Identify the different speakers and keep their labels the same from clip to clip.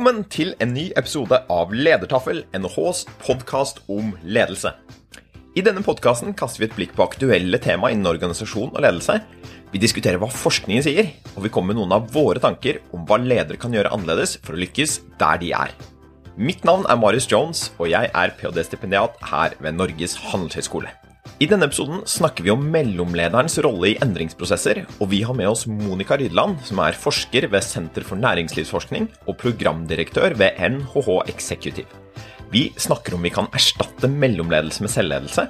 Speaker 1: Velkommen til en ny episode av Ledertaffel, NHHs podkast om ledelse. I denne podkasten kaster vi et blikk på aktuelle tema innen organisasjon og ledelse. Vi diskuterer hva forskningen sier, og vi kommer med noen av våre tanker om hva ledere kan gjøre annerledes for å lykkes der de er. Mitt navn er Marius Jones, og jeg er ph.d.-stipendiat her ved Norges handelshøyskole. I denne episoden snakker vi om mellomlederens rolle i endringsprosesser, og vi har med oss Monica Rydland, som er forsker ved Senter for næringslivsforskning og programdirektør ved NHH Executive. Vi snakker om vi kan erstatte mellomledelse med selvledelse,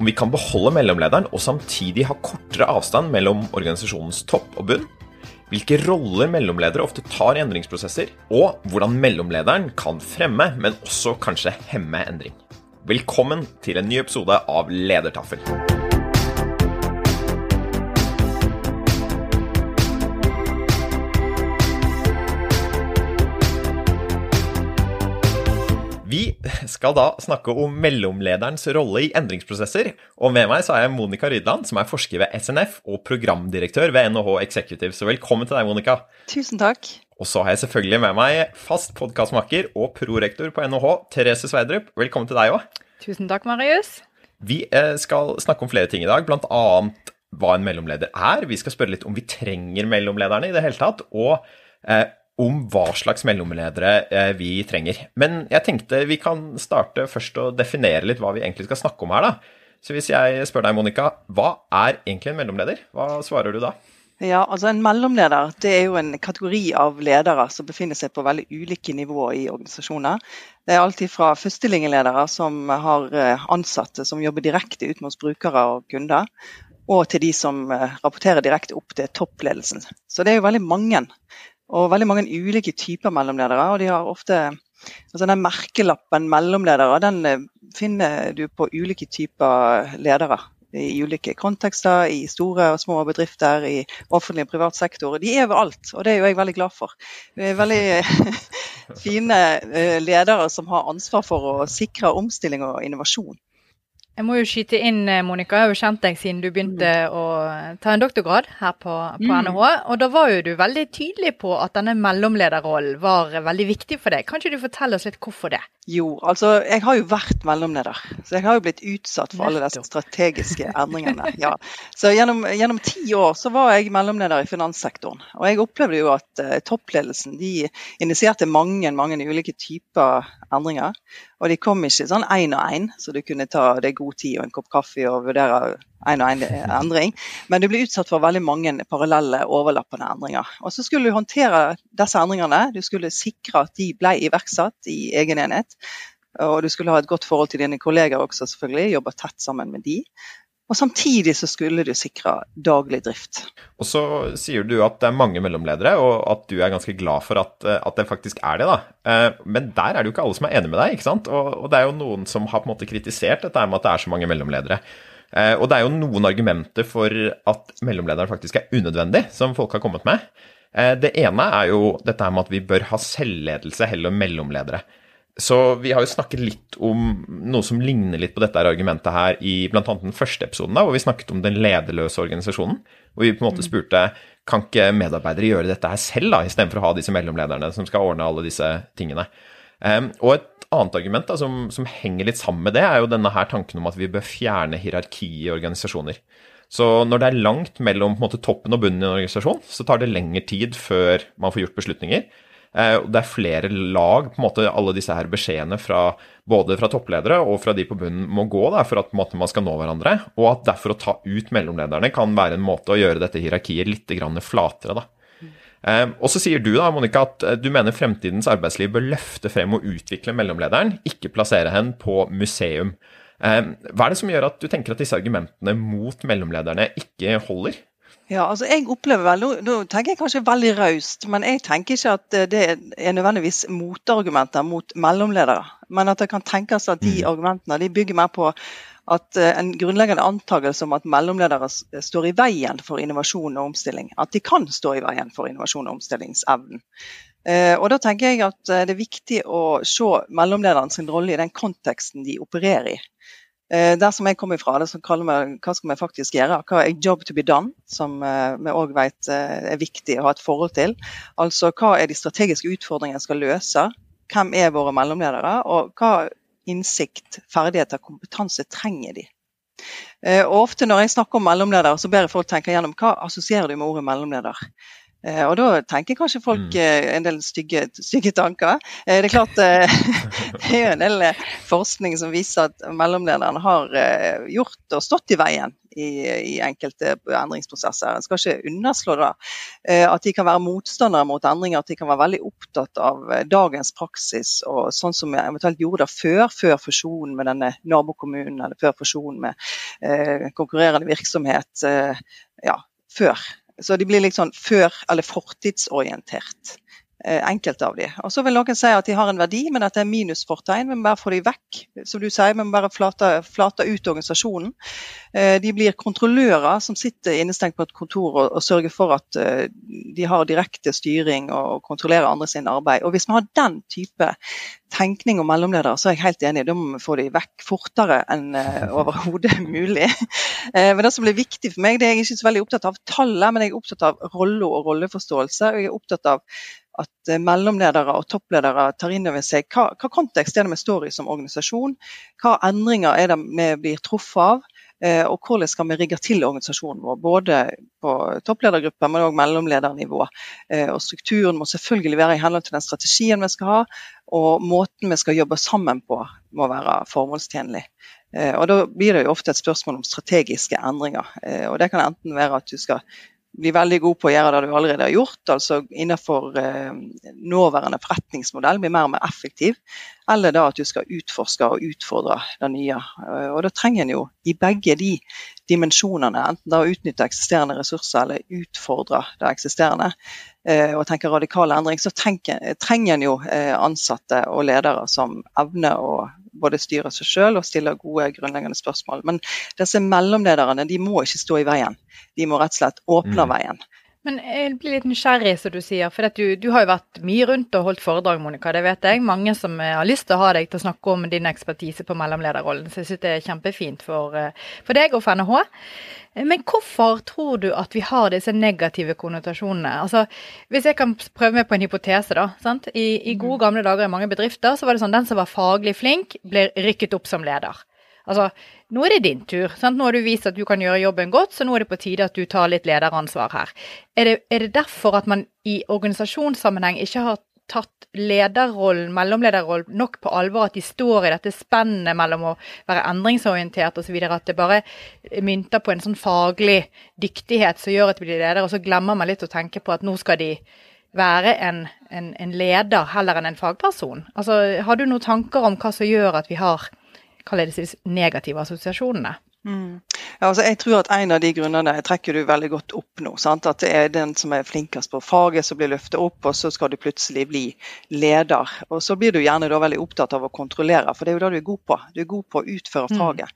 Speaker 1: om vi kan beholde mellomlederen og samtidig ha kortere avstand mellom organisasjonens topp og bunn, hvilke roller mellomledere ofte tar i endringsprosesser, og hvordan mellomlederen kan fremme, men også kanskje hemme endring. Velkommen til en ny episode av Ledertaffel. Vi skal da snakke om mellomlederens rolle i endringsprosesser. Og med meg så er jeg Monica Rydland, som er forsker ved SNF og programdirektør ved NHH Executive. Så velkommen til deg, Monica.
Speaker 2: Tusen takk.
Speaker 1: Og så har jeg selvfølgelig med meg fast podkastmaker og prorektor på NHH, Therese Sveidrup. Velkommen til deg òg.
Speaker 3: Tusen takk, Marius.
Speaker 1: Vi eh, skal snakke om flere ting i dag, bl.a. hva en mellomleder er. Vi skal spørre litt om vi trenger mellomlederne i det hele tatt, og eh, om hva slags mellomledere eh, vi trenger. Men jeg tenkte vi kan starte først å definere litt hva vi egentlig skal snakke om her, da. Så hvis jeg spør deg, Monica, hva er egentlig en mellomleder? Hva svarer du da?
Speaker 2: Ja, altså En mellomleder det er jo en kategori av ledere som befinner seg på veldig ulike nivåer i organisasjoner. Det er alltid fra førstelinjeledere som har eh, ansatte som jobber direkte ut mot brukere og kunder, og til de som eh, rapporterer direkte opp til toppledelsen. Så det er jo veldig mange, og veldig mange ulike typer mellomledere. og de har ofte Altså den Merkelappen mellomledere den eh, finner du på ulike typer ledere i ulike kontekster, i store og små bedrifter, i offentlig og privat sektor. De er overalt, og det er jo jeg veldig glad for. Vi er veldig fine eh, ledere som har ansvar for å sikre omstilling og innovasjon.
Speaker 3: Jeg må jo skyte inn, eh, Monica. Jeg har jo kjent deg siden du begynte mm. å ta en doktorgrad her på, på mm. NHH. Og da var jo du veldig tydelig på at denne mellomlederrollen var veldig viktig for deg. Kan ikke du fortelle oss litt hvorfor det?
Speaker 2: Jo, altså jeg har jo vært mellomleder. Så jeg har jo blitt utsatt for alle disse strategiske endringene. Ja. Så gjennom, gjennom, ti år så var jeg mellomleder i finanssektoren. Og jeg opplevde jo at uh, toppledelsen de initierte mange, mange ulike typer endringer. Og de kom ikke sånn én og én, så du kunne ta deg god tid og en kopp kaffe og vurdere en og en endring. Men du blir utsatt for veldig mange parallelle, overlappende endringer. Og så skulle du håndtere disse endringene. Du skulle sikre at de ble iverksatt i egen enhet. Og du skulle ha et godt forhold til dine kolleger også, selvfølgelig. Jobbe tett sammen med de. Og samtidig så skulle du sikre daglig drift.
Speaker 1: Og så sier du at det er mange mellomledere, og at du er ganske glad for at, eh, at det faktisk er det. da. Eh, men der er det jo ikke alle som er enig med deg, ikke sant? Og, og det er jo noen som har på en måte kritisert dette med at det er så mange mellomledere. Eh, og det er jo noen argumenter for at mellomlederen faktisk er unødvendig, som folk har kommet med. Det ene er jo dette med at vi bør ha selvledelse heller mellomledere. Så vi har jo snakket litt om noe som ligner litt på dette argumentet her i bl.a. den første episoden, da, hvor vi snakket om den lederløse organisasjonen. Hvor vi på en måte mm. spurte kan ikke medarbeidere gjøre dette her selv, da, istedenfor å ha disse mellomlederne som skal ordne alle disse tingene. Um, og et annet argument da, som, som, henger litt sammen med det, er jo denne her tanken om at vi bør fjerne hierarki i organisasjoner. Så når det er langt mellom måte, toppen og bunnen i en organisasjon, så tar det lengre tid før man får gjort beslutninger. Eh, det er flere lag, på en måte alle disse her beskjedene fra både fra toppledere og fra de på bunnen må gå da, for at måte, man skal nå hverandre. Og at derfor å ta ut mellomlederne kan være en måte å gjøre dette hierarkiet litt flatere. da. Um, og så sier du da, Monica, at du mener fremtidens arbeidsliv bør løfte frem og utvikle mellomlederen, ikke plassere henne på museum. Um, hva er det som gjør at du tenker at disse argumentene mot mellomlederne ikke holder?
Speaker 2: Ja, altså jeg opplever vel, nå, nå tenker jeg kanskje veldig raust, men jeg tenker ikke at eh, det er nødvendigvis motargumenter mot mellomledere. Men at det kan tenkes at de
Speaker 1: Mm.
Speaker 2: argumentene de bygger mer på at eh, en grunnleggende antakelse om at mellomledere står i veien for innovasjon og omstilling. At de kan stå i veien for innovasjon og omstillingsevnen. Eh, Og da tenker jeg at eh, det er viktig å se mellomlederen sin rolle i den konteksten de opererer i. Eh, Der som jeg kommer fra, det som kaller meg, hva skal vi faktisk gjøre? Hva er job to be done? Som eh, vi òg vet eh, er viktig å ha et forhold til. Altså hva er de strategiske utfordringene jeg skal løse? Hvem er våre mellomledere? Og hva innsikt, ferdigheter, kompetanse trenger de? Og ofte når jeg snakker om mellomledere, så ber jeg folk tenke gjennom hva assosierer du med ordet mellomleder. Eh, Og da tenker kanskje folk
Speaker 1: Mm.
Speaker 2: eh, en del stygge, stygge tanker. Eh, Det er klart det er en del forskning som viser at mellomlederne har gjort og stått i veien i, i enkelte endringsprosesser. En skal ikke underslå. Eh, At de kan være motstandere mot endringer, at de kan være veldig opptatt av dagens praksis og sånn som vi eventuelt gjorde det før, før fusjonen med denne nabokommunen eller før fusjonen med eh, konkurrerende virksomhet. Eh, ja, før. Så de blir litt sånn før- eller fortidsorientert. Eh, Enkelte av de. Og så vil noen si at de har en verdi, men at det er minusfortegn. Vi må bare få de vekk. Som du sier, vi må bare flate, flate ut organisasjonen. Eh, De blir kontrollører som sitter innestengt på et kontor og, og sørger for at eh, de har direkte styring og kontrollerer andre sin arbeid. Og Hvis vi har den type tenkning om mellomledere, så er jeg helt enig. Da må vi få de vekk fortere enn overhodet mulig. Men det som blir viktig for meg, det er jeg ikke så veldig opptatt av tallet, men jeg er opptatt av rolle og rolleforståelse. og jeg er opptatt av at eh, mellomledere og toppledere tar inn over seg hva, hva kontekst er det vi står i som organisasjon, hva endringer er det vi blir truffet av, eh, og hvordan skal vi rigge til organisasjonen vår. Både på toppledergruppe, men òg mellomledernivå. Eh, Og strukturen må selvfølgelig være i henhold til den strategien vi skal ha, og måten vi skal jobbe sammen på må være formålstjenlig. Og Da blir det jo ofte et spørsmål om strategiske endringer. Og Det kan enten være at du skal bli veldig god på å gjøre det du allerede har gjort, altså innenfor eh, nåværende forretningsmodell, bli mer og mer effektiv, eller da at du skal utforske og utfordre det nye. Eh, Og Da trenger en jo i begge de dimensjonene, enten da å utnytte eksisterende ressurser eller utfordre det eksisterende, eh, og tenke radikal endring, så trenger en jo ansatte og ledere som evner å både styre seg selv og stille gode, grunnleggende spørsmål. Men disse mellomlederne de må ikke stå i veien. De må rett og slett åpne
Speaker 1: Mm.
Speaker 2: veien.
Speaker 3: Men jeg blir litt nysgjerrig, som du sier. For du, du har jo vært mye rundt og holdt foredrag, Monica. Det vet jeg. Mange som eh, har lyst til å ha deg til å snakke om din ekspertise på mellomlederrollen. Så jeg syns det er kjempefint for, eh, for deg og for NHH. Men hvorfor tror du at vi har disse negative konnotasjonene? Altså, Hvis jeg kan prøve meg på en hypotese, da. Sant? I, I gode gamle dager i mange bedrifter så var det sånn den som var faglig flink, ble rykket opp som leder. Altså, nå er det din tur. Sant? Nå har du vist at du kan gjøre jobben godt, så nå er det på tide at du tar litt lederansvar her. Er det, er det derfor at man i organisasjonssammenheng ikke har tatt lederrollen, mellomlederrollen nok på alvor, at de står i dette spennet mellom å være endringsorientert osv., at det bare mynter på en sånn faglig dyktighet som gjør at de blir leder, og så glemmer man litt å tenke på at nå skal de være en, en, en leder heller enn en fagperson. Altså, har du noen tanker om hva som gjør at vi har kall det negative assosiasjonene?
Speaker 2: Mm. Ja, altså jeg tror at En av de grunnene trekker du veldig godt opp nå. Sant? At det er den som er flinkest på faget som blir løftet opp, og så skal du plutselig bli leder. Og Så blir du gjerne veldig opptatt av å kontrollere, for det er jo det du er god på. Du er god på å utføre
Speaker 3: Mm.
Speaker 2: faget.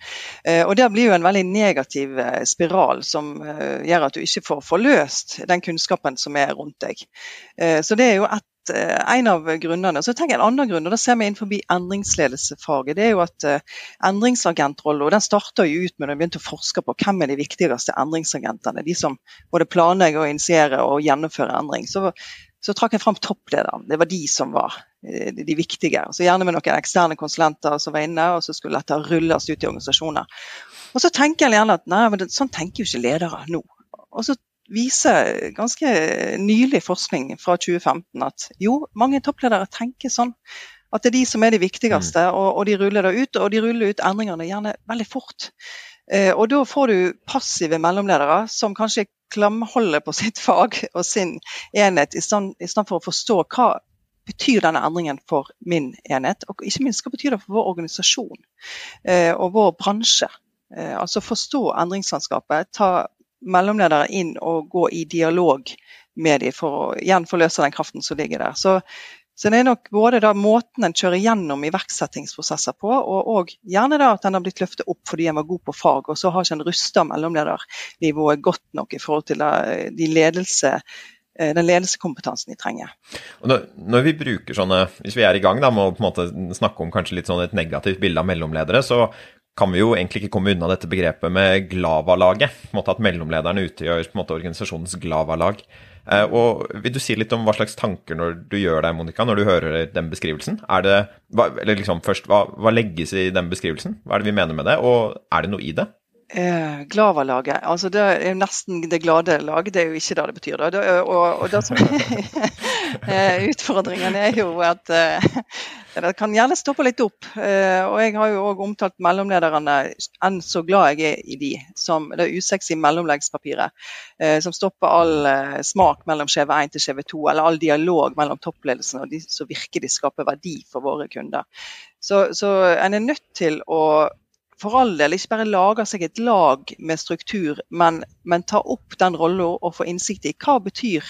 Speaker 2: Eh, og Det blir jo en veldig negativ eh, spiral som eh, gjør at du ikke får forløst den kunnskapen som er rundt deg. Eh, så det er jo et en av grunnene. Så tenker jeg En annen grunn, og det ser vi innenfor endringsledelsefaget. det er jo at endringsagentrollen, og den starta jo ut med da vi begynte å forske på hvem er de viktigste endringsagentene. De som både planlegger, og initierer og gjennomfører endring. Så, så trakk jeg fram topplederen. Det var de som var eh, de viktige. Så Gjerne med noen eksterne konsulenter som var inne, og så skulle dette rulles ut i organisasjoner. Og så tenker jeg gjerne at nei, men sånn tenker jo ikke ledere nå. Og så viser ganske nylig forskning fra 2015 at jo, mange toppledere tenker sånn. At det er de som er de viktigste, og, og de ruller det ut. Og de ruller ut endringene gjerne veldig fort. Eh, og da får du passive mellomledere som kanskje klamholder på sitt fag og sin enhet, i stand, i stand for å forstå hva betyr denne endringen for min enhet, og ikke minst hva betyr det for vår organisasjon eh, og vår bransje. Eh, altså forstå endringslandskapet, ta mellomledere inn og gå i dialog med dem for å igjen forløse den kraften som ligger der. Så, så det er nok både da måten en kjører gjennom iverksettingsprosesser på, og, og gjerne da at en har blitt løftet opp fordi en var god på fag, og så har ikke en rusta mellomledernivået godt nok i forhold til de ledelse Eh, den ledelseskompetansen de trenger.
Speaker 1: Når, når, vi bruker sånne, Hvis vi er i gang da, med å snakke om kanskje litt sånn et negativt bilde av mellomledere, så kan vi jo egentlig ikke komme unna dette begrepet med Glava-laget. på en måte At mellomlederne utgjør på en måte organisasjonens Glava-lag. Eh, og Vil du si litt om hva slags tanker når du gjør deg, Monica, når du hører den beskrivelsen? Er det, eller liksom først, hva, hva legges i den beskrivelsen? Hva er det vi mener med det, og er det noe i det?
Speaker 2: Eh, Glava-laget. Altså det er jo nesten det glade laget. Det er jo ikke det det betyr. Da. Det, og, og, det som er utfordringen, er jo at eh, det kan gjerne stoppe litt opp. Eh, og jeg har jo òg omtalt mellomlederne, enn så glad jeg er i de, som det usexy mellomleggspapiret. Eh, som stopper all smak mellom skjeve 1 til skjeve 2, eller all dialog mellom toppledelsen og de som virkelig skaper verdi for våre kunder. Så, så en er nødt til å for all del ikke bare lager seg et lag med struktur, men, men tar opp den rolla og får innsikt i hva betyr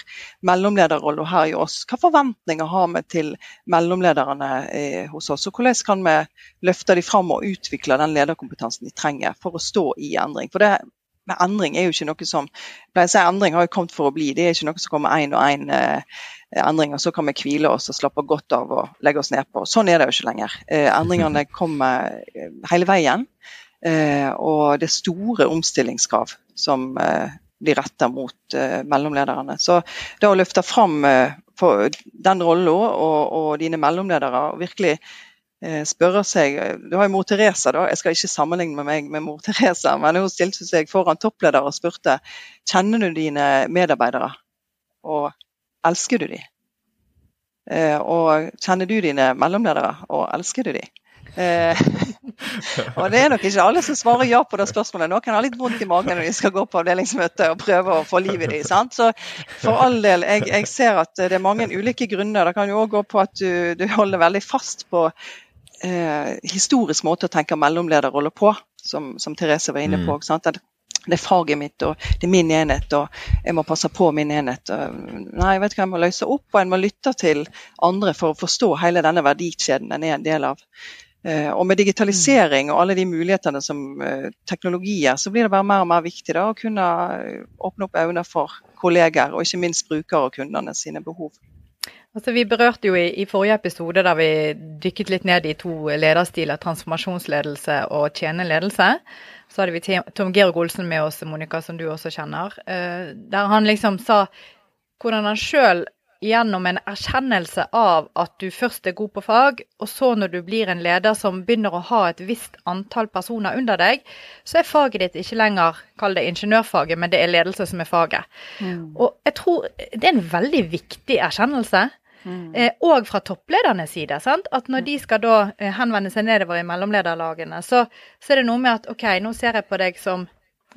Speaker 2: mellomlederrolla her i oss. Hva forventninger har vi til mellomlederne eh, hos oss, og hvordan kan vi løfte dem fram og utvikle den lederkompetansen de trenger for å stå i endring. For det, med endring er jo ikke noe som pleier å si Endring har jo kommet for å bli. Det er ikke noe som kommer én og én eh, endring, og så kan vi hvile oss og slappe godt av og legge oss ned på. Sånn er det jo ikke lenger. Eh, endringene kommer eh, hele veien. Eh, og det er store omstillingskrav som eh, blir retta mot eh, mellomlederne. Så det å løfte fram den rollen og, og, dine mellomledere og virkelig spørre seg Du har jo mor Teresa, da. Jeg skal ikke sammenligne med meg med mor Teresa, men hun stilte seg foran toppleder og spurte kjenner du dine medarbeidere, og elsker du dem? Og kjenner du dine mellomledere, og elsker du dem? Eh, og det er nok ikke alle som svarer ja på det spørsmålet. Noen har litt vondt i magen når de skal gå på avdelingsmøte og prøve å få liv i dem. Så for all del, jeg, jeg, ser at det er mange ulike grunner. Det kan jo òg gå på at du, du, holder veldig fast på eh, historisk måte å tenke mellomlederrolle på, som, som, Therese var inne på. Mm. Det er faget mitt, og det er min enhet, og jeg må passe på min enhet. Nei, jeg vet hva, jeg må løse opp, og en må lytte til andre for å forstå hele denne verdikjeden en er en del av. Eh, og med digitalisering og alle de mulighetene som eh, teknologier, så blir det bare mer og mer viktig da, å kunne eh, åpne opp øynene for kolleger, og ikke minst brukere og kundene sine behov.
Speaker 3: Altså, vi berørte jo i, i, forrige episode der vi dykket litt ned i to lederstiler, transformasjonsledelse og tjeneledelse. Så hadde vi Tom Georg Olsen med oss, Monica, som du også kjenner. Der han liksom sa hvordan han sjøl gjennom en erkjennelse av at du først er god på fag, og så når du blir en leder som begynner å ha et visst antall personer under deg, så er faget ditt ikke lenger, kall det ingeniørfaget, men det er ledelse som er faget. Mm. Og jeg tror det er en veldig viktig erkjennelse. Mm. Eh, og fra toppledernes side. Sant? At når de skal da eh, henvende seg nedover i mellomlederlagene, så, så er det noe med at OK, nå ser jeg på deg som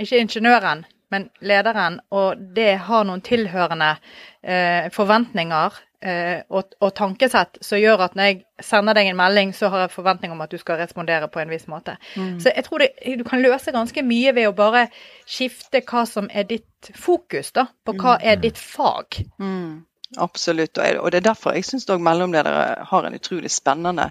Speaker 3: ikke ingeniøren, men lederen, og det har noen tilhørende eh, forventninger eh, og, og, tankesett som gjør at når jeg sender deg en melding, så har jeg forventning om at du skal respondere på en viss måte. Mm. Så jeg tror det, du kan løse ganske mye ved å bare skifte hva som er ditt fokus, da, på hva mm. er ditt fag.
Speaker 2: Mm. Absolutt, og det er derfor jeg syns mellomledere har en utrolig spennende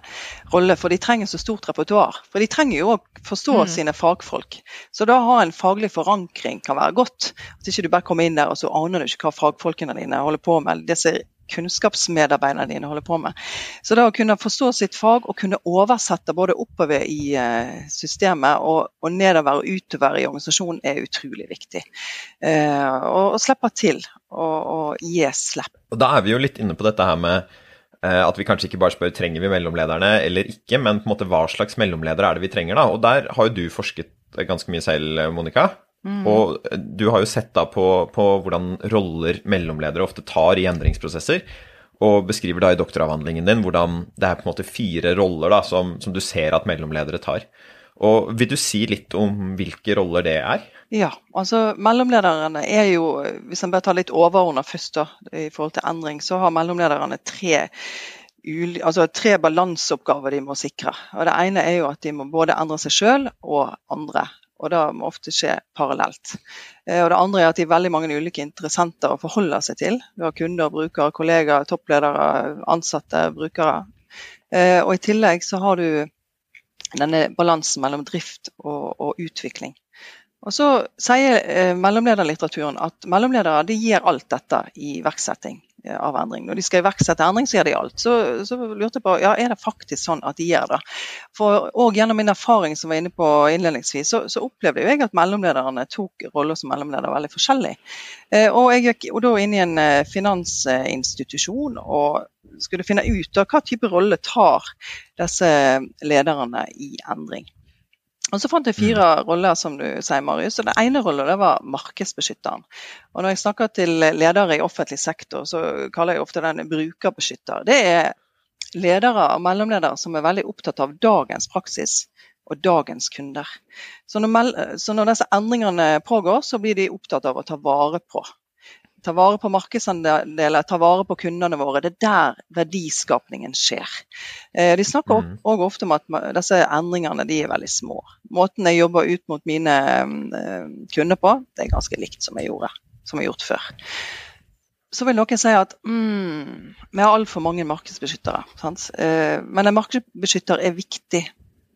Speaker 2: rolle. For de trenger så stort repertoar. For de trenger jo å forstå mm. sine fagfolk. Så da ha en faglig forankring kan være godt. At ikke du bare kommer inn der og så aner du ikke hva fagfolkene dine holder på med. Det som kunnskapsmedarbeiderne dine holder på med. Så da å kunne forstå sitt fag og kunne oversette både oppover i eh, systemet og, og nedover og utover i organisasjonen er utrolig viktig. Eh, og, og slippe til og, og gi slipp.
Speaker 1: Og Da er vi jo litt inne på dette her med eh, at vi kanskje ikke bare spør trenger vi mellomlederne eller ikke, men på en måte hva slags mellomledere er det vi trenger. da, Og der har jo du forsket ganske mye selv, Monica. Mm. Og du har jo sett da på, på, hvordan roller mellomledere ofte tar i endringsprosesser. Og beskriver da i doktoravhandlingen din hvordan det er på en måte fire roller da, som, som du ser at mellomledere tar. Og Vil du si litt om hvilke roller det er?
Speaker 2: Ja, altså mellomlederne er jo, hvis en bare tar litt overordna først da, i forhold til endring, så har mellomlederne tre, altså tre balanseoppgaver de må sikre. Og Det ene er jo at de må både endre seg sjøl og andre og det må ofte skje parallelt. Eh, og det andre er at de er veldig mange ulike interessenter å forholde seg til. Du har kunder, brukere, kollegaer, toppledere, ansatte, brukere. Eh, og i tillegg så har du denne balansen mellom drift og, og utvikling. Og så sier eh, mellomlederlitteraturen at mellomledere de gir alt dette i iverksetting eh, av endring. Når de skal iverksette endring, så gjør de alt. Så, så lurte jeg på ja, er det faktisk sånn at de gjør det. For og Gjennom min erfaring som var inne på innledningsvis, så, så opplevde jeg at mellomlederne tok roller som mellomleder veldig forskjellig. Eh, og jeg gikk da inn i en eh, finansinstitusjon og skulle finne ut av hva type rolle tar disse lederne i endring. Og Så fant jeg fire mm. roller, som du sier, Marius. og Den ene rollen det var markedsbeskytteren. Og Når jeg snakker til ledere i offentlig sektor, så kaller jeg ofte den brukerbeskytter. Det er ledere og mellomledere som er veldig opptatt av dagens praksis og dagens kunder. Så når, så når disse endringene pågår, så blir de opptatt av å ta vare på ta vare på markedsandeler, ta vare på kundene våre. Det er der verdiskapningen skjer. Eh, de snakker mm. ofte om at disse endringene er veldig små. Måten jeg jobber ut mot mine eh, kunder på, det er ganske likt som jeg gjorde, som jeg har gjort før. Så vil noen si at mm, vi har altfor mange markedsbeskyttere. Sant? Eh, men en markedsbeskytter er viktig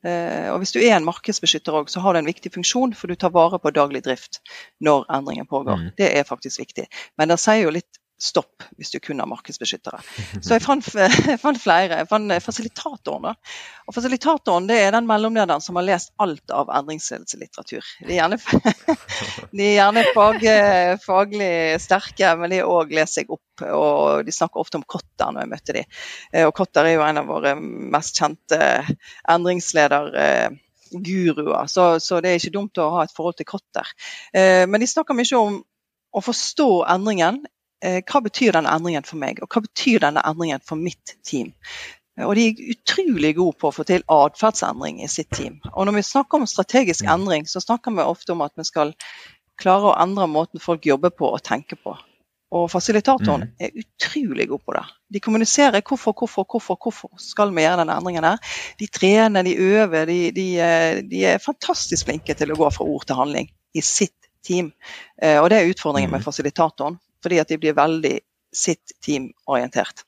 Speaker 2: og Hvis du er en markedsbeskytter òg, så har du en viktig funksjon, for du tar vare på daglig drift når endringen pågår. Mm. Det er faktisk viktig. Men det sier jo litt stopp hvis du kun har markedsbeskyttere. Så jeg fant, jeg fant flere. Jeg fant fasilitatoren. da. Og Fasilitatoren det er den mellomlederen som har lest alt av endringsledelseslitteratur. De er gjerne, de er gjerne fag, faglig sterke, men de òg leser seg opp. og De snakker ofte om Kotter når jeg møter dem. Eh, og Kotter er jo en av våre mest kjente endringslederguruer. Så, så det er ikke dumt å ha et forhold til Kotter. Eh, men de snakker mye om å forstå endringen Eh, hva betyr denne endringen for meg, og hva betyr denne endringen for mitt team. Og De er utrolig gode på å få til atferdsendring i sitt team. Og Når vi snakker om strategisk mm. endring, så snakker vi ofte om at vi skal klare å endre måten folk jobber på og tenker på. Og Fasilitatoren mm. er utrolig god på det. De kommuniserer hvorfor, hvorfor, hvorfor hvorfor skal vi gjøre denne endringen. her. De trener, de øver. De, de, eh, de er fantastisk flinke til å gå fra ord til handling i sitt team. Eh, og Det er utfordringen med mm. fasilitatoren fordi at de blir veldig sitt team-orientert.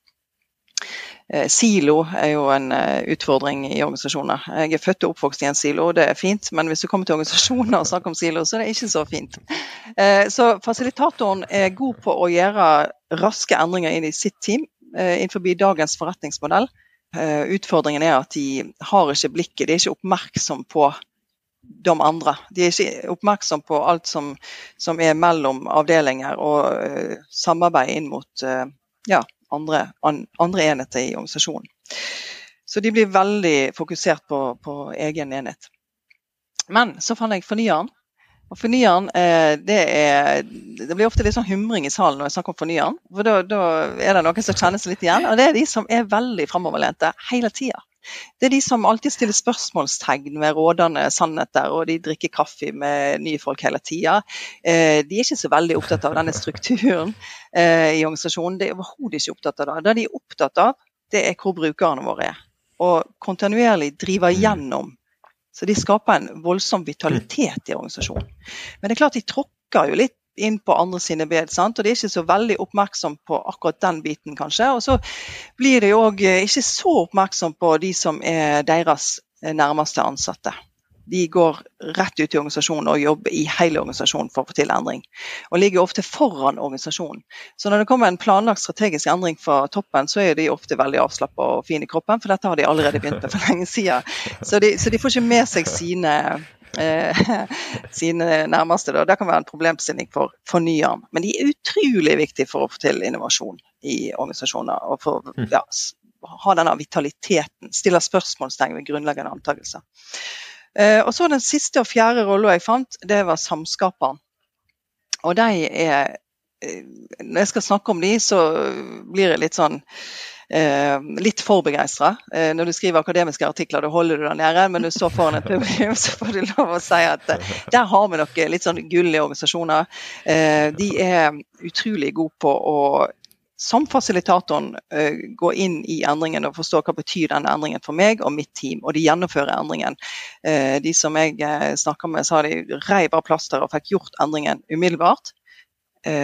Speaker 2: Eh, silo er jo en eh, utfordring i organisasjoner. Jeg er født og oppvokst i en silo, og det er fint, men hvis du kommer til organisasjoner og snakker om silo, så er det ikke så fint. Eh, så fasilitatoren er god på å gjøre raske endringer inn i sitt team innenfor dagens forretningsmodell. Utfordringen er at de har ikke blikket, de er ikke oppmerksom på de andre. De er ikke oppmerksom på alt som, som er mellom avdelinger og uh, samarbeid inn mot uh, ja, andre, an, andre, enheter i organisasjonen. Så de blir veldig fokusert på, på egen enhet. Men så fant jeg fornyeren. Og fornyeren, eh, det, er, det blir ofte litt sånn humring i salen når jeg snakker om fornyeren. For da, da er det noen som kjenner seg litt igjen. Og det er de som er veldig framoverlente hele tida. Det er de som alltid stiller spørsmålstegn ved rådende sannheter, og de drikker kaffe med nye folk hele tida. Eh, de er ikke så veldig opptatt av denne strukturen eh, i organisasjonen. De er overhodet ikke opptatt av det. Det de er opptatt av, det er hvor brukerne våre er. Og kontinuerlig driver gjennom. Så de skaper en voldsom vitalitet i organisasjonen. Men det er klart de tråkker jo litt inn på andre sine bed. Sant? Og de er ikke så veldig oppmerksom på akkurat den biten, kanskje. Og så blir de òg eh, ikke så oppmerksom på de som er deres eh, nærmeste ansatte. De går rett ut i organisasjonen og jobber i hele organisasjonen for å få til endring. Og ligger ofte foran organisasjonen. Så når det kommer en planlagt strategisk endring fra toppen, så er de ofte veldig avslappa og fine i kroppen, for dette har de allerede begynt med for lenge siden. Så de, så de får ikke med seg sine sine nærmeste. Da. Det kan være en problemstilling for fornyeren. Men de er utrolig viktige for å få til innovasjon i organisasjoner. og for å ja, ha denne vitaliteten. Stille spørsmålstegn ved grunnleggende antakelser. Eh, og så Den siste og fjerde rolla jeg fant, det var samskaperen. Og de er eh, Når jeg skal snakke om de, så blir det litt sånn eh, litt for begeistra. Eh, når du skriver akademiske artikler, da holder du deg nede, men du står foran et publikum, så får du lov å si at eh, der har vi noen litt sånn gull i organisasjoner. Eh, de er utrolig gode på å som fasilitatoren gå inn i endringen og forstå hva betyr denne endringen for meg og mitt team, og de gjennomfører endringen. De som jeg uh, snakker med, sa de reiv av plasteret og fikk gjort endringen umiddelbart.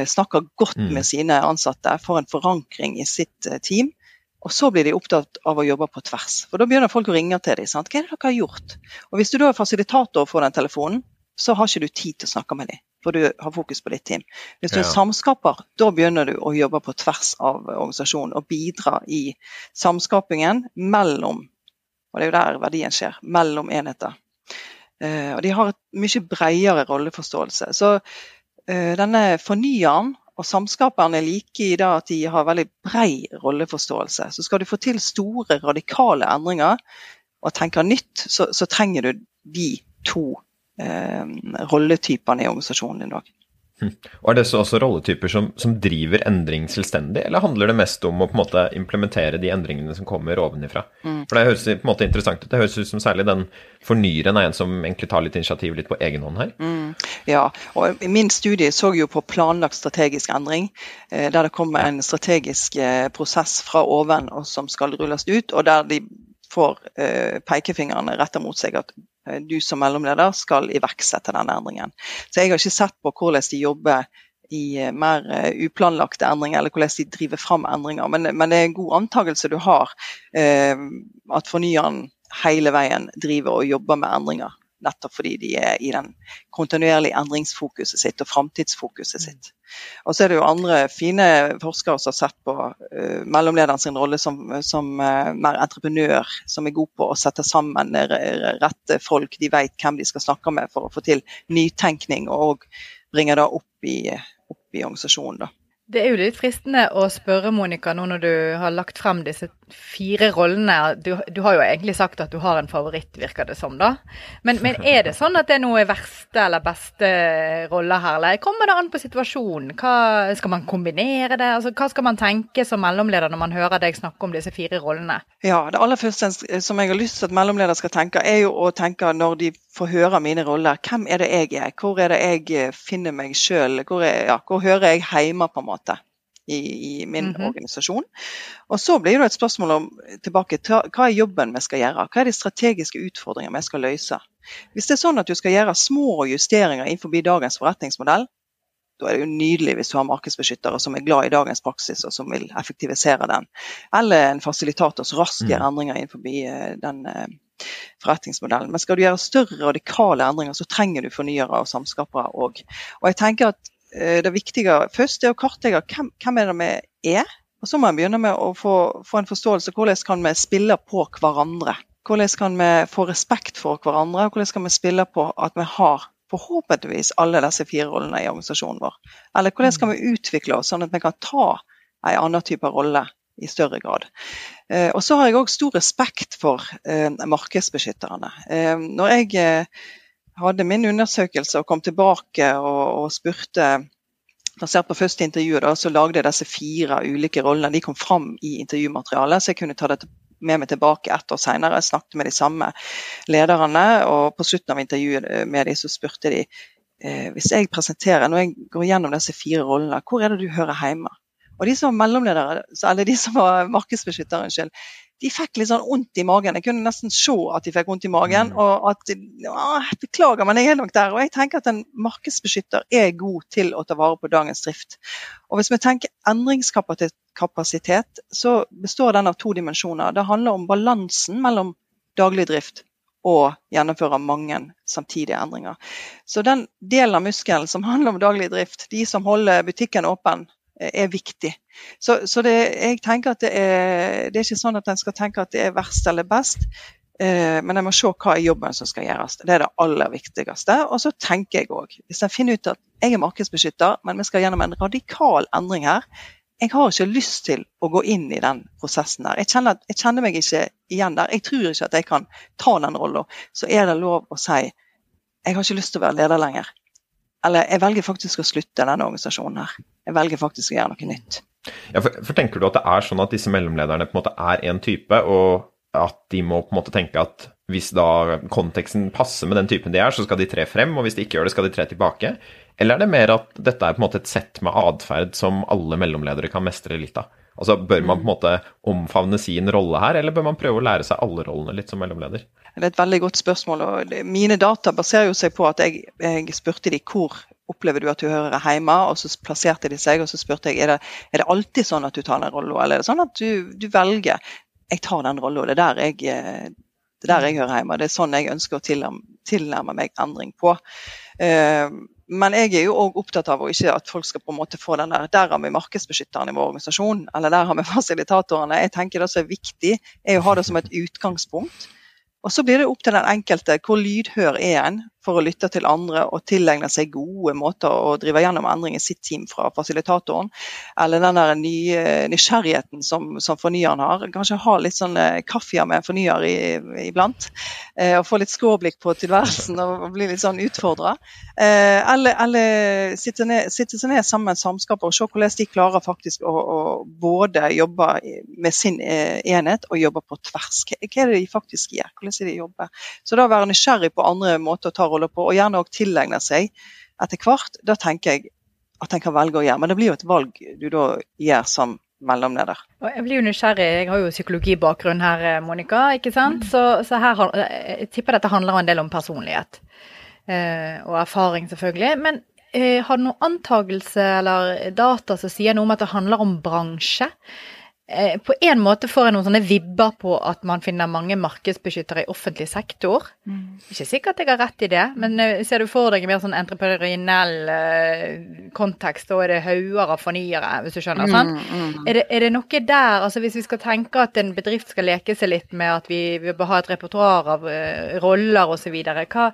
Speaker 2: snakker godt mm. med sine ansatte, får en forankring i sitt team. Og så blir de opptatt av å jobbe på tvers. For da begynner folk å ringe til dem. Sant? Hva er det dere har gjort? Og hvis du da er fasilitator får den telefonen, så har ikke du tid til å snakke med dem. For du har fokus på ditt team. Hvis du er samskaper, da begynner du å jobbe på tvers av organisasjonen og bidra i samskapingen mellom Og det er jo der verdien skjer. Mellom enheter. Uh, og de har et mye bredere rolleforståelse. Så uh, denne fornyeren og samskaperne er like i det at de har veldig brei rolleforståelse. Så skal du få til store, radikale endringer og tenke nytt, så, så trenger du de to eh, rolletypene i organisasjonen din òg.
Speaker 1: Og Er det så også rolletyper som, som, driver endring selvstendig, eller handler det mest om å på en måte implementere de endringene som kommer ovenifra? Mm. For Det høres på en måte interessant ut. Det høres ut som særlig den fornyeren er en som egentlig tar litt initiativ litt på egen hånd her. Mm.
Speaker 2: Ja, og min studie så jo på planlagt strategisk endring, eh, der det kommer en strategisk eh, prosess fra oven og som skal rulles ut, og der de får eh, pekefingrene retta mot seg at du som mellomleder skal iverksette denne endringen. Så jeg har ikke sett på hvordan de jobber i eh, mer eh, uplanlagte endringer, eller hvordan de driver fram endringer. Men, men det er en god antakelse du har, at fornyeren hele veien driver og jobber med endringer nettopp fordi de er i den kontinuerlige endringsfokuset sitt og framtidsfokuset sitt. Og så er det jo andre fine forskere som har sett på uh, mellomlederen sin rolle som, som uh, mer entreprenør, som er god på å sette sammen rette folk, de vet hvem de skal snakke med for å få til nytenkning og bringe det opp i, opp i organisasjonen. da.
Speaker 3: Det er jo litt fristende å spørre Monica, nå når du har lagt frem disse fire rollene. Du, du, har jo egentlig sagt at du har en favoritt, virker det som, da. Men, men er det sånn at det er noe verste eller beste roller her, eller kommer det an på situasjonen? Hva, skal man kombinere det? Altså, hva skal man tenke som mellomleder når man hører deg snakke om disse fire rollene?
Speaker 2: Ja, det aller første som jeg har lyst til at mellomleder skal tenke, er jo å tenke når de får høre mine roller, hvem er det jeg er? Hvor er det jeg finner meg sjøl? Hvor, ja, hvor hører jeg hjemme, på en måte? I, i min mm -hmm. organisasjon. Og Så blir det et spørsmål om tilbake til hva er jobben vi skal gjøre? Hva er de strategiske utfordringene vi skal løse? Hvis det er sånn at du skal gjøre små justeringer innenfor dagens forretningsmodell, da er det jo nydelig hvis du har markedsbeskyttere som er glad i dagens praksis og som vil effektivisere den. Eller en fasilitator som raskt gjør mm. endringer innenfor eh, den eh, forretningsmodellen. Men skal du gjøre større radikale endringer, så trenger du fornyere og samskapere òg. Og jeg tenker at det viktige først er å kartlegge hvem, hvem er det vi er. Og så må vi begynne med å få, få, en forståelse hvordan kan vi spille på hverandre. Hvordan kan vi få respekt for hverandre, og hvordan kan vi spille på at vi har forhåpentligvis alle disse fire rollene i organisasjonen vår. Eller hvordan kan vi utvikle oss sånn at vi kan ta en annen type rolle i større grad. Eh, og så har jeg òg stor respekt for eh, markedsbeskytterne. Eh, når jeg eh, hadde min undersøkelse og kom tilbake og, og spurte Basert på første intervju da, så lagde jeg disse fire ulike rollene. De kom fram i intervjumaterialet, så jeg kunne ta det med meg tilbake ett år senere. Jeg snakket med de samme lederne, og på slutten av intervjuet med dem så spurte de eh, hvis jeg presenterer, når jeg går gjennom disse fire rollene, hvor er det du hører hjemme? Og de som var mellomledere, eller de som var markedsbeskyttere, unnskyld, de fikk litt sånn vondt i magen. Jeg kunne nesten se at de fikk vondt i magen. Mm. og at, å, Beklager, men jeg er nok der. Og jeg tenker at en markedsbeskytter er god til å ta vare på dagens drift. Og Hvis vi tenker endringskapasitet, så består den av to dimensjoner. Det handler om balansen mellom daglig drift og gjennomføre mange samtidige endringer. Så den delen av muskelen som handler om daglig drift, de som holder butikken åpen, er viktig. Så, så det, jeg tenker at det er, det er ikke sånn at en skal tenke at det er verst eller best, eh, men jeg må se hva er jobben som skal gjøres. Det er det aller viktigste. Og så tenker jeg òg, hvis en finner ut at jeg er markedsbeskytter, men vi skal gjennom en radikal endring her, jeg har ikke lyst til å gå inn i den prosessen der. Jeg kjenner, jeg kjenner meg ikke igjen der. Jeg tror ikke at jeg kan ta den rollen. Så er det lov å si jeg har ikke lyst til å være leder lenger. Eller jeg velger faktisk å slutte denne organisasjonen her. Jeg velger faktisk å gjøre noe nytt.
Speaker 1: Ja, for, for, Tenker du at det er sånn at disse mellomlederne på en måte er én type, og at de må på en måte tenke at hvis da konteksten passer med den typen de er, så skal de tre frem, og hvis de ikke gjør det, skal de tre tilbake? Eller er det mer at dette er på en måte et sett med atferd som alle mellomledere kan mestre litt av? Altså, Bør man på en måte omfavne sin rolle her, eller bør man prøve å lære seg alle rollene litt som mellomleder?
Speaker 2: Det er et veldig godt spørsmål. og Mine data baserer jo seg på at jeg, jeg spurte de hvor opplever du at du hører hjemme, og så plasserte de seg, og så spurte jeg er det, er det alltid sånn at du tar den rollen, eller er det sånn at du, du velger jeg tar den rollen, og det er der jeg, jeg hører hjemme. Det er sånn jeg ønsker å tilnærme, meg endring på. Uh, men jeg er jo òg opptatt av å ikke at folk skal på en måte få den der Der har vi markedsbeskytteren i vår organisasjon, eller der har vi fasilitatorene. Jeg tenker Det som er viktig, er å ha det som et utgangspunkt. Og Så blir det opp til den enkelte hvor lydhør er en for å lytte til andre og tilegne seg gode måter å drive gjennom endring i sitt team fra fasilitatoren. Eller den der nye nysgjerrigheten som, som fornyeren har. Kanskje ha litt sånn eh, kaffe med en fornyer iblant. Eh, og få litt skråblikk på tilværelsen og bli litt sånn utfordra. Eh, eller, eller sitte, ned, sitte, seg ned sammen med samskapet og se hvordan de klarer faktisk å, å både jobbe med sin eh, enhet og jobbe på tvers. Hva, er det de faktisk gjør? Hvordan er det de jobber? Så da være nysgjerrig på andre måter å ta holder på, og gjerne òg tilegner seg etter hvert, da tenker jeg at en kan velge å gjøre. Men det blir jo et valg du da gjør som mellomleder.
Speaker 3: Jeg blir jo nysgjerrig, jeg har jo psykologibakgrunn her, eh, Monica. ikke sant? Så, så, her, eh, jeg tipper dette handler en del om personlighet. Eh, og erfaring, selvfølgelig. Men eh, har du noen antagelse eller data som sier noe om at det handler om bransje? Eh, på en måte får jeg noen sånne vibber på at man finner mange markedsbeskyttere i offentlig sektor. Mm. Ikke sikkert jeg har rett i det, men eh, ser du for deg en mer sånn entreprenøriell eh, kontekst, da er det hauger av fornyere, hvis du skjønner. sant? Mm, mm. Er, det, er, det, noe der, altså hvis vi skal tenke at en bedrift skal leke seg litt med at vi, vi bør ha et repertoar av uh, roller osv., hva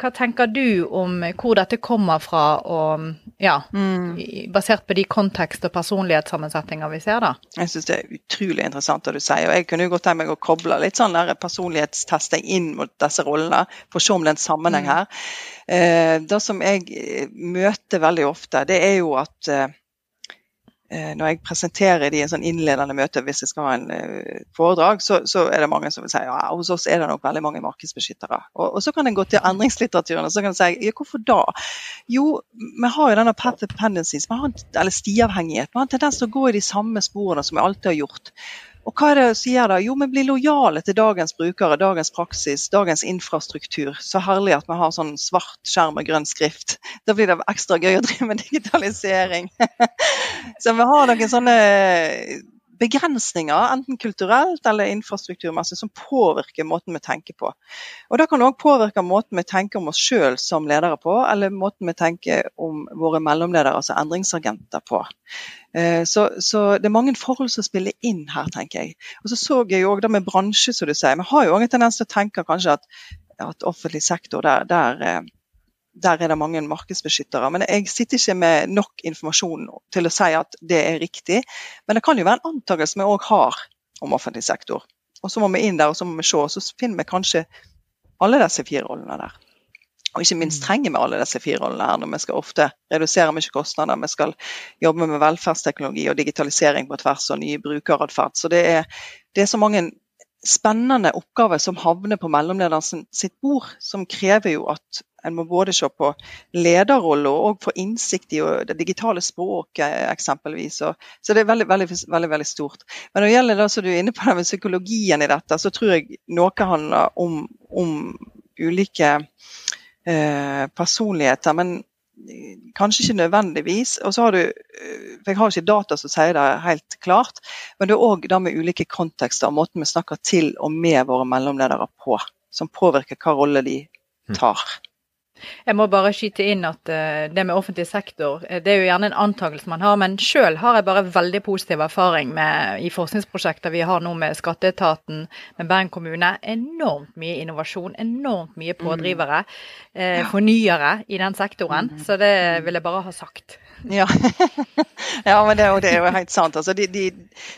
Speaker 3: hva tenker du om hvor dette kommer fra, og, ja, mm. basert på de kontekst- og personlighetssammensetninger vi ser? da?
Speaker 2: Jeg syns det er utrolig interessant det du sier. og Jeg kunne jo godt tenkt meg å koble litt sånn der personlighetstesting inn mot disse rollene, for å se om det er en sammenheng mm. her. Eh, det som jeg møter veldig ofte, det er jo at Eh, når jeg presenterer de i en sånn innledende møte hvis jeg skal ha en uh, foredrag, så, så, er det mange som vil si ja, hos oss er det nok veldig mange markedsbeskyttere. Og, og så kan en gå til endringslitteraturen og så kan en si ja, hvorfor da? Jo, vi har jo denne path dependencies, eller stiavhengighet. Vi har en tendens til å gå i de samme sporene som vi alltid har gjort. Og hva er det som gjør det? Jo, vi blir lojale til dagens brukere, dagens praksis, dagens infrastruktur. Så herlig at vi har sånn svart skjerm og grønn skrift. Da blir det ekstra gøy å drive med digitalisering. så vi har noen sånne begrensninger, enten kulturelt eller infrastrukturmessig, som påvirker måten vi tenker på. Og Det kan òg påvirke måten vi tenker om oss sjøl som ledere på, eller måten vi tenker om våre mellomledere, altså endringsagenter, på. Eh, så, så, det er mange forhold som spiller inn her, tenker jeg. Og Så så jeg jo òg det med bransje, som du sier. Vi har jo òg en tendens til å tenke kanskje at, at offentlig sektor, der, der eh, der er det mange markedsbeskyttere. Men jeg sitter ikke med nok informasjon til å si at det er riktig. Men det kan jo være en antakelse vi òg har om offentlig sektor. Og så må vi inn der og så må vi se, og så finner vi kanskje alle disse fire rollene der. Og ikke minst mm. trenger vi alle disse fire rollene her når vi skal ofte redusere mye kostnader. Vi skal jobbe med velferdsteknologi og digitalisering på tvers og ny brukeratferd. Så det er, det er så mange spennende oppgaver som havner på mellomlederen sitt bord, som krever jo at en må både se på lederrolle og få innsikt i det digitale språket, eksempelvis. Så, det er veldig, veldig, veldig, veldig, stort. Men når det gjelder det som du er inne på med psykologien i dette, så tror jeg noe handler om, om ulike eh, personligheter. men Kanskje ikke nødvendigvis. Og så har du, eh, for Jeg har ikke data som sier det helt klart, men det er òg det med ulike kontekster og måten vi snakker til og med våre mellomledere på, som påvirker hva rolle de tar. tar.
Speaker 3: Jeg må bare skyte inn at uh, det med offentlig sektor, eh, det er jo gjerne en antakelse man har. Men sjøl har jeg bare veldig positiv erfaring med, i forskningsprosjekter vi har nå med Skatteetaten, med Bergen kommune. Enormt mye innovasjon, enormt mye pådrivere, mm. uh, fornyere i den sektoren. Mm. Så det vil jeg bare ha sagt.
Speaker 2: Ja, ja men det, det, er jo helt sant. Altså, de, de,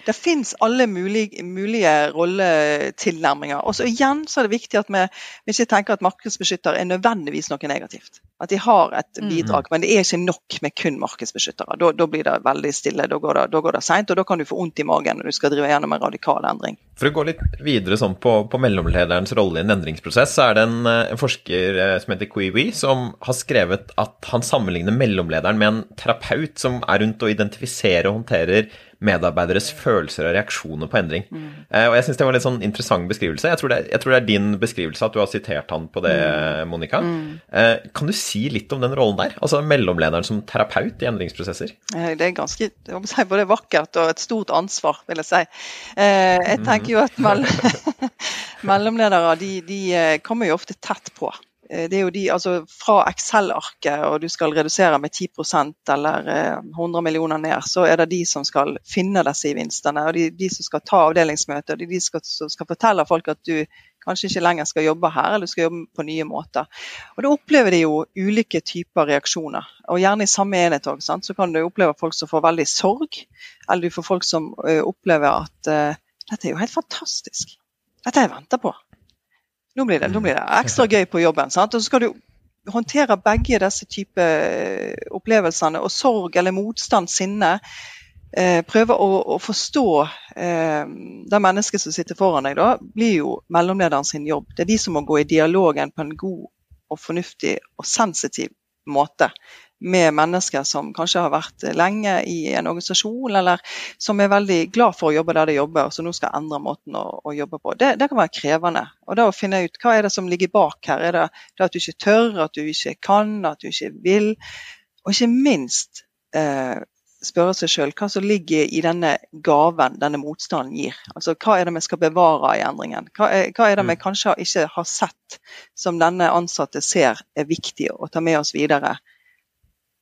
Speaker 2: det finnes alle mulige, mulige rolletilnærminger. Og så igjen så er det viktig at vi, vi ikke tenker at markedsbeskytter er nødvendigvis noe negativt. At de har et
Speaker 3: Mm.
Speaker 2: bidrag, men det er ikke nok med kun markedsbeskyttere. Da, da blir det veldig stille, da går det, da går det seint, og da kan du få vondt i magen når du skal drive gjennom en radikal endring.
Speaker 1: For å gå litt videre sånn på, på mellomlederens rolle i en endringsprosess, så er det en, eh, en forsker eh, som heter Kuiwi, som har skrevet at han sammenligner mellomlederen med en terapeut som er rundt og identifiserer og håndterer medarbeideres følelser og reaksjoner på endring. Eh, og jeg syns det var en litt sånn interessant beskrivelse. Jeg tror, det jeg tror det er din beskrivelse at du har sitert han på det, Monica. Eh, kan du si litt om den rollen der? Altså mellomlederen som terapeut i endringsprosesser?
Speaker 2: Eh, Det er ganske både vakkert og et stort ansvar, vil jeg si. Eh, Jeg tenker jo at mell mellomledere de, de kommer jo ofte tett på. Eh, Det er jo de, altså Fra Excel-arket og du skal redusere med 10% eller eh, 100 millioner ned, så er det de som skal finne disse gevinstene. og De, de som skal ta avdelingsmøter, de, de skal, som skal fortelle folk at du kanskje ikke lenger skal jobbe her, eller du skal jobbe på nye måter. Og Da opplever de jo ulike typer reaksjoner. Og gjerne i samme enhet òg. Så kan du oppleve folk som får veldig sorg, eller du får folk som ø, opplever at ø, dette er jo helt fantastisk. Dette har jeg venta på. Nå blir, det, nå blir det ekstra gøy på jobben. Sant? Og så skal du håndtere begge disse typer opplevelsene, og sorg eller motstand, sinne. Eh, prøve å, å forstå eh, det mennesket som sitter foran deg, da, blir jo mellomlederen sin jobb. Det er de som må gå i dialogen på en god og fornuftig og sensitiv måte med mennesker som kanskje har vært lenge i en organisasjon, eller som er veldig glad for å jobbe der de jobber, og som nå skal endre måten å, å jobbe på. Det, det, kan være krevende. Og da å finne ut hva er det som ligger bak her. Er det, det at du ikke tør, at du ikke kan, at du ikke vil? Og ikke minst eh, spørre seg sjøl hva som ligger i denne gaven denne motstanden gir. Altså Hva er det vi skal bevare i endringen? Hva er, hva er det vi kanskje ikke har sett som denne ansatte ser er viktig å ta med oss videre?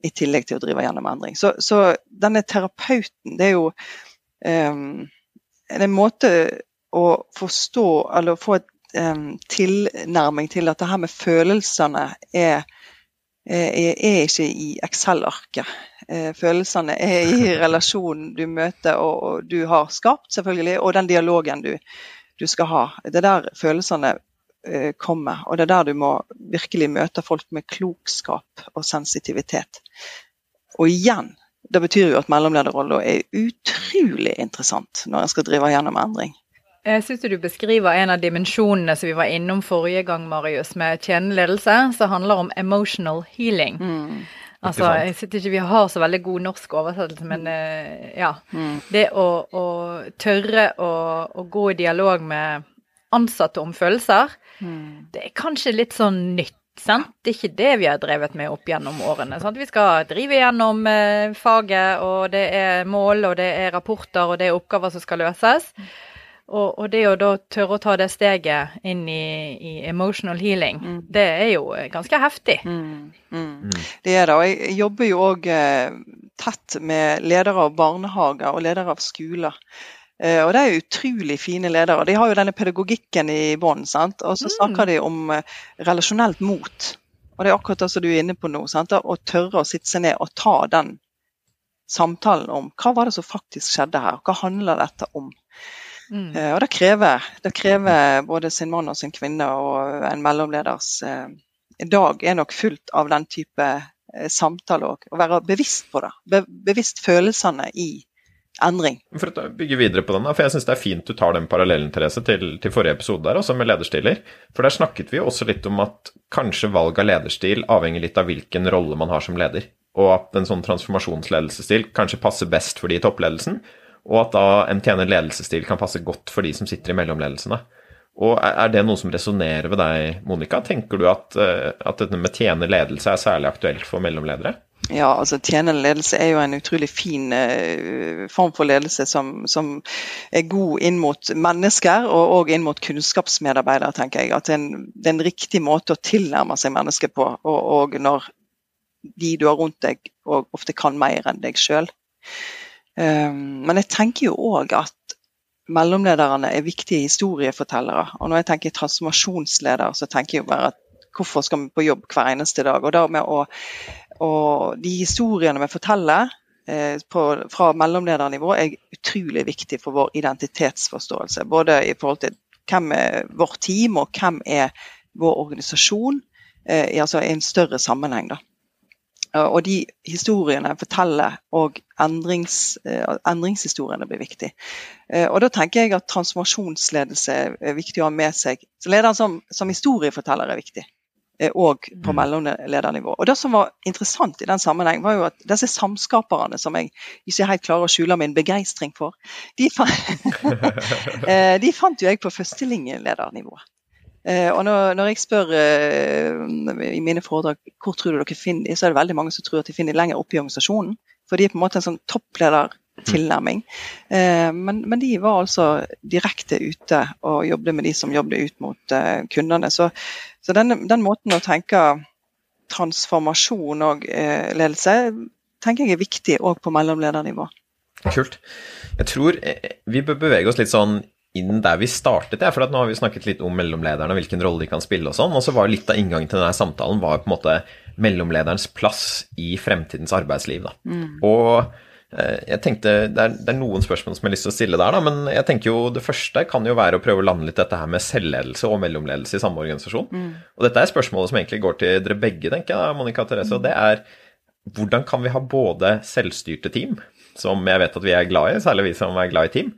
Speaker 2: I tillegg til å drive gjennom endring. Så, så denne terapeuten, det er jo um, en måte å forstå, eller få et um, tilnærming til at det her med følelsene er, er, er ikke i Excel-arket. Følelsene er i relasjonen du møter og, og, du har skapt, selvfølgelig, og den dialogen du, du skal ha. Det er der følelsene komme. Og det er der du må virkelig møte folk med klokskap og sensitivitet. Og igjen, det betyr jo at mellomlederrollen er utrolig interessant når en skal drive gjennom endring.
Speaker 3: Jeg syns du beskriver en av dimensjonene som vi var innom forrige gang, Marius, med tjeneledelse, som handler om emotional healing.
Speaker 2: Mm.
Speaker 3: Altså, jeg sitter ikke Vi har så veldig god norsk oversettelse, men uh, ja.
Speaker 2: Mm.
Speaker 3: Det å, å tørre å, å, gå i dialog med ansatte om følelser,
Speaker 2: mm.
Speaker 3: det er kanskje litt sånn nytt. Sant? Det er ikke det vi har drevet med opp gjennom årene. Sant? Vi skal drive gjennom eh, faget, og det er mål, og det er rapporter, og det er oppgaver som skal løses. Og, og det å da tørre å ta det steget inn i, i emotional healing,
Speaker 2: Mm.
Speaker 3: det er jo ganske heftig.
Speaker 2: Mm. Mm. Det er det. Og jeg jobber jo òg eh, tett med ledere av barnehager og ledere av skoler. Eh, og det er utrolig fine ledere. De har jo denne pedagogikken i bånn. Og så snakker de om eh, relasjonelt mot. Og det er akkurat det som du er inne på nå. Sant? Å tørre å sitte seg ned og ta den samtalen om hva var det som faktisk skjedde her, hva handler dette om?
Speaker 3: Mm.
Speaker 2: Eh, og det krever, det krever både sin mann og sin kvinne, og en mellomleders dag er nok fullt av den type samtale òg. Å være bevisst på det. Be bevisst følelsene i endring.
Speaker 1: For å bygge videre på den, for jeg syns det er fint du tar den parallellen Therese, til, til forrige episode der, også med lederstiler. For der snakket vi jo også litt om at kanskje valg av lederstil avhenger litt av hvilken rolle man har som leder. Og at en sånn transformasjonsledelsesstil kanskje passer best for de i toppledelsen. Og at da en tjener ledelsesstil kan passe godt for de som sitter i mellomledelsene. Og Er det noe som resonnerer ved deg, Monica? Tenker du at, at dette med tjener ledelse er særlig aktuelt for mellomledere?
Speaker 2: Ja, altså tjenende ledelse er jo en utrolig fin uh, form for ledelse som, som, er god inn mot mennesker og, og inn mot kunnskapsmedarbeidere, tenker jeg. At det er, en, det er en riktig måte å tilnærme seg mennesker på. Og, og, når de du har rundt deg og ofte kan mer enn deg sjøl. Um, men jeg tenker jo òg at mellomlederne er viktige historiefortellere. Og når jeg tenker transformasjonsleder, så tenker jeg jo bare at hvorfor skal vi på jobb hver eneste dag? Og da med å og de historiene vi forteller eh, på, fra mellomledernivå er utrolig viktig for vår identitetsforståelse. Både i forhold til hvem er vårt team, og hvem er vår organisasjon. i, altså, i en større sammenheng. da. Og de historiene forteller, og endrings, endringshistoriene blir viktig. Og Da tenker jeg at transformasjonsledelse er viktig å ha med seg. Så Lederen som, som historieforteller er viktig òg på
Speaker 1: Mm.
Speaker 2: mellomledernivå. Og Det som var interessant i den sammenheng, var jo at disse samskaperne som jeg ikke helt klarer å skjule min begeistring for, de, fa Eh, de fant jo jeg på førstelinjeledernivå. Eh, Og når, når jeg spør eh, i mine foredrag hvor tror du dere finner så er det veldig mange som tror at de finner lenger oppe i organisasjonen. For de er på en måte en sånn toppledertilnærming. Eh, Men, men de var altså direkte ute og jobbet med de som jobbet ut mot eh, kundene. Så, så den, den måten å tenke transformasjon og eh, ledelse tenker jeg er viktig òg på mellomledernivå.
Speaker 1: Kult. Jeg tror vi bør bevege oss litt sånn inn der vi startet. Ja, for at nå har vi snakket litt om mellomlederne og hvilken rolle de kan spille og sånn. Og så var litt av inngangen til denne samtalen var på en måte mellomlederens plass i fremtidens arbeidsliv. Da. Og jeg tenkte, det er, det er noen spørsmål som jeg har lyst til å stille der, da, men jeg tenker jo det første kan jo være å prøve å lande litt dette her med selvledelse og mellomledelse i samme organisasjon. Og dette er spørsmålet som egentlig går til dere begge, tenker jeg, Monica og Therese. Og det er hvordan kan vi ha både selvstyrte team, som jeg vet at vi er glad i, særlig vi som er glad i team,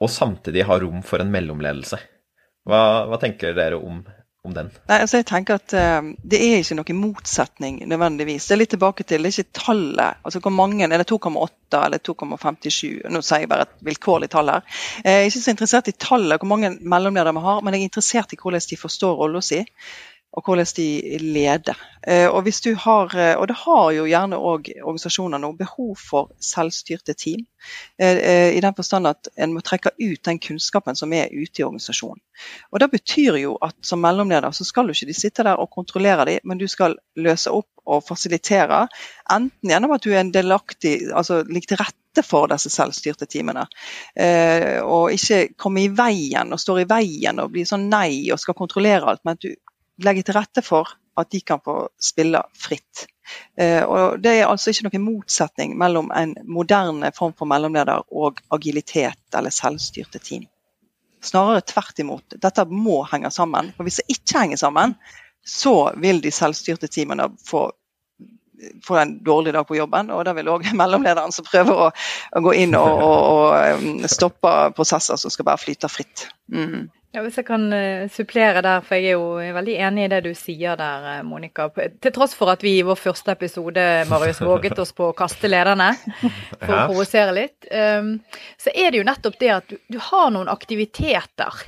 Speaker 1: og samtidig ha rom for en mellomledelse? Hva, hva tenker dere om, om den?
Speaker 2: Nei, altså jeg tenker at uh, Det er ikke noen motsetning nødvendigvis. Det er litt tilbake til det er ikke tallet. altså hvor mange, Er det 2,8 eller 2,57? Nå sier jeg bare et vilkårlig tall her. Jeg er ikke så interessert i tallet, hvor mange mellomledere vi har, men jeg er interessert i hvordan de forstår rollen sin. Og hvordan de leder. Eh, Og, hvis du har, eh, og det har jo gjerne òg organisasjoner nå behov for selvstyrte team. Eh, I den forstand at en må trekke ut den kunnskapen som er ute i organisasjonen. Og Det betyr jo at som mellomleder så skal du ikke de sitte der og kontrollere dem, men du skal løse opp og fasilitere. Enten gjennom at du er en delaktig, altså ligger til rette for disse selvstyrte teamene. Og ikke komme i veien og står i veien og blir sånn nei og skal kontrollere alt, men at du legger til rette for at de kan få spille fritt. Eh, og Det er altså ikke noen motsetning mellom en moderne form for mellomleder og agilitet eller selvstyrte team. Snarere tvert imot. Dette må henge sammen. For Hvis det ikke henger sammen, så vil de selvstyrte teamene få, få en dårlig dag på jobben. Og da vil òg mellomlederen som prøver å, å gå inn og, og, og um, stoppe prosesser som skal bare flyte fritt. Mm.
Speaker 3: Ja, Hvis jeg kan eh, supplere der, for jeg er jo veldig enig i det du sier der, eh, Monica. Til tross for at vi i vår første episode Marius, våget oss på å kaste lederne for å provosere litt, um, så er det jo nettopp det at du, du har noen aktiviteter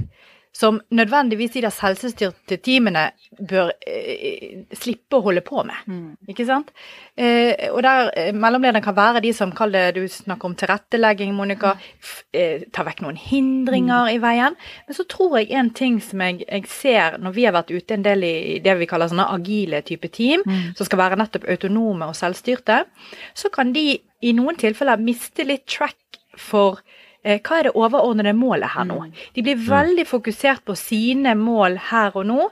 Speaker 3: som nødvendigvis de der selvstyrte teamene bør eh, slippe å holde på med. Ikke sant? Eh, og der eh, mellomlederen kan være de som kaller det, du snakker om tilrettelegging, Monica, f, eh, ta vekk noen hindringer i veien. Men så tror jeg en ting som jeg, jeg ser når vi har vært ute en del i det vi kaller sånne agile type team, som skal være nettopp autonome og selvstyrte, så kan de i noen tilfeller miste litt track for hva er det overordnede målet her nå? De blir veldig fokusert på sine mål her og nå,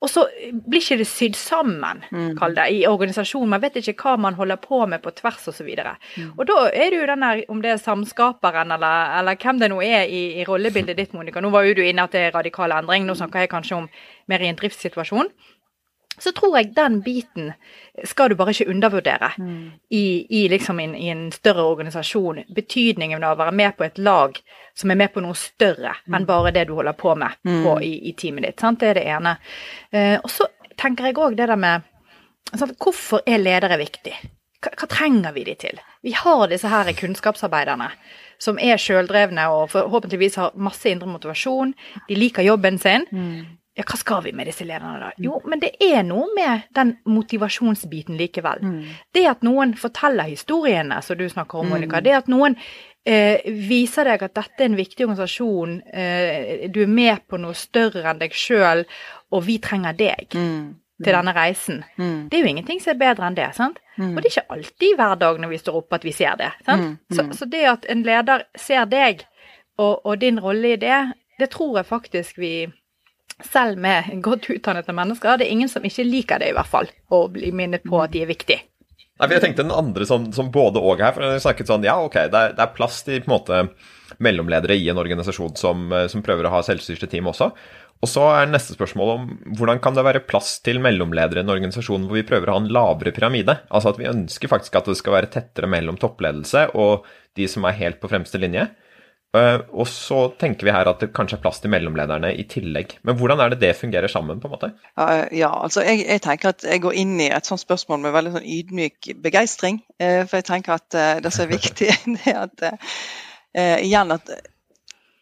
Speaker 3: og så blir ikke det sydd sammen, kall det, i organisasjonen. Man vet ikke hva man holder på med på tvers osv. Og, så og da er det jo den der, om det er samskaperen eller, eller hvem det nå er i, i rollebildet ditt, Monica. Nå var jo du inne at det er radikal endring, nå snakker jeg kanskje om mer i en driftssituasjon så tror jeg den biten skal du bare ikke undervurdere i, i, liksom en, i en større organisasjon. Betydningen av å være med på et lag som er med på noe større enn bare det du holder på med på, i, i teamet ditt. Sant? Det er det ene. Eh, og så tenker jeg òg det der med sant? Hvorfor er ledere viktig? Hva, hva trenger vi de til? Vi har disse her kunnskapsarbeiderne som er sjøldrevne og forhåpentligvis har masse indre motivasjon. De liker jobben sin. Ja, hva skal vi med disse lederne da? Jo, men det er noe med den motivasjonsbiten likevel. Det at noen forteller historiene som du snakker om, Monica. Det at noen eh, viser deg at dette er en viktig organisasjon, eh, du er med på noe større enn deg sjøl, og vi trenger deg til denne reisen. Det er jo ingenting som er bedre enn det. sant? Og det er ikke alltid hver dag når vi står opp at vi ser det. sant? Så, så det at en leder ser deg, og, og din rolle i det, det tror jeg faktisk vi selv med godt utdannede mennesker, det er ingen som ikke liker det, i hvert fall. Å bli minnet på at de er viktige.
Speaker 1: Nei, for jeg tenkte den andre som, som både og her. for jeg snakket sånn, Ja, ok, det er, det er plass til på en måte mellomledere i en organisasjon som, som prøver å ha selvstyrte team også. Og så er neste spørsmål om hvordan kan det være plass til mellomledere i en organisasjon hvor vi prøver å ha en lavere pyramide? Altså at vi ønsker faktisk at det skal være tettere mellom toppledelse og de som er helt på fremste linje. Uh, og så tenker vi her at det kanskje er plass til mellomlederne i tillegg. Men hvordan er det det fungerer sammen? på en måte?
Speaker 2: Ja, altså jeg, jeg, tenker at jeg går inn i et sånt spørsmål med veldig sånn ydmyk begeistring. Uh, for jeg tenker at det som er viktig, det er at igjen at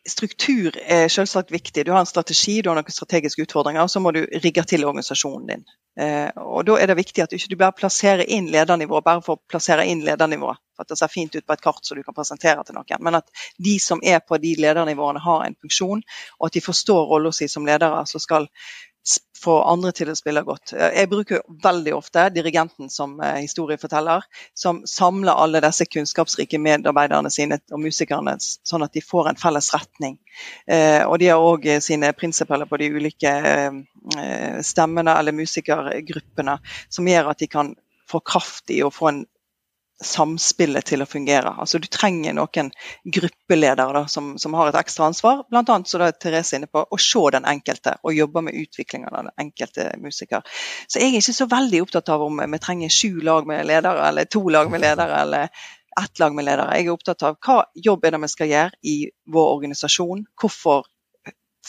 Speaker 2: struktur er selvsagt viktig. Du har en strategi, du har noen strategiske utfordringer, og så må du rigge til organisasjonen din. Eh, og Da er det viktig at du ikke bare plasserer inn ledernivået bare for å plassere inn ledernivået, for at det ser fint ut på et kart som du kan presentere til noen, men at de som er på de ledernivåene har en funksjon, og at de forstår rollen sin som ledere som skal få andre til å spille godt. Jeg bruker veldig ofte dirigenten som eh, historieforteller, som samler alle disse kunnskapsrike medarbeiderne sine og musikerne, sånn at de får en felles retning. Eh, og de har òg sine prinsipper på de ulike eh, stemmene eller musikergruppene, som gjør at de kan få kraft i å få en samspillet til å fungere. Altså Du trenger noen gruppeledere da, som, som, har et ekstra ansvar, bl.a. så er Therese inne på å se den enkelte og jobbe med utviklingen av den enkelte musiker. Så jeg er ikke så veldig opptatt av om vi trenger sju lag med ledere, eller to lag med ledere, eller ett lag med ledere. Jeg er opptatt av hva jobb er det vi skal gjøre i vår organisasjon. Hvorfor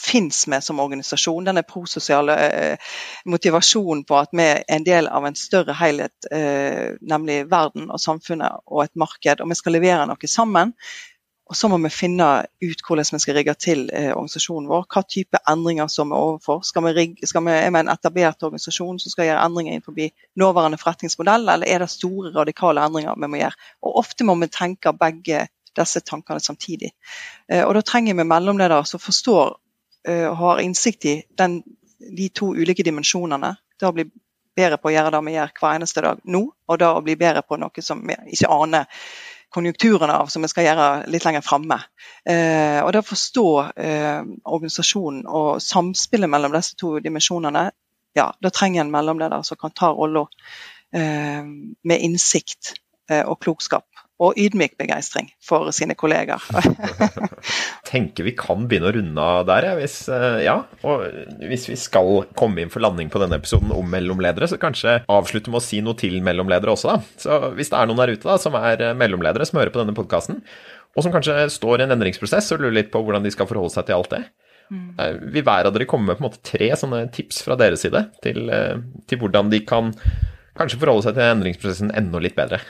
Speaker 2: finnes vi som organisasjon. Denne prososiale eh, motivasjonen på at vi er en del av en større helhet, eh, nemlig verden og samfunnet og et marked, og vi skal levere noe sammen. Og Så må vi finne ut hvordan vi skal rigge til eh, organisasjonen vår. Hva type endringer som er overfor. Skal vi, rigge, skal vi er vi en etablert organisasjon som skal gjøre endringer innenfor nåværende forretningsmodell, eller er det store, radikale endringer vi må gjøre? Og Ofte må vi tenke begge disse tankene samtidig. Og Da trenger vi mellomledere som forstår uh, har innsikt i den, de to ulike dimensjonene. Det å bli bedre på å gjøre det vi gjør hver eneste dag nå, og det å bli bedre på noe som vi ikke aner konjunkturene av, som vi skal gjøre litt lenger framme. Uh, og det å forstå uh, organisasjonen og samspillet mellom disse to dimensjonene, ja, da trenger en mellomleder som kan ta rolla med innsikt og klokskap og ydmyk begeistring for sine kollegaer.
Speaker 1: tenker vi kan begynne å runde av der, ja. Hvis, eh, ja. Og hvis vi skal komme inn for landing på denne episoden om mellomledere, så kanskje avslutte med å si noe til mellomledere også, da. Så hvis det er noen der ute da, som er eh, mellomledere som hører på denne podkasten, og som kanskje står i en endringsprosess og lurer litt på hvordan de skal forholde seg til alt det, mm. Eh, vil hver av dere komme med på en måte tre sånne tips fra deres side til, til hvordan de kan kanskje forholde seg til endringsprosessen enda litt bedre?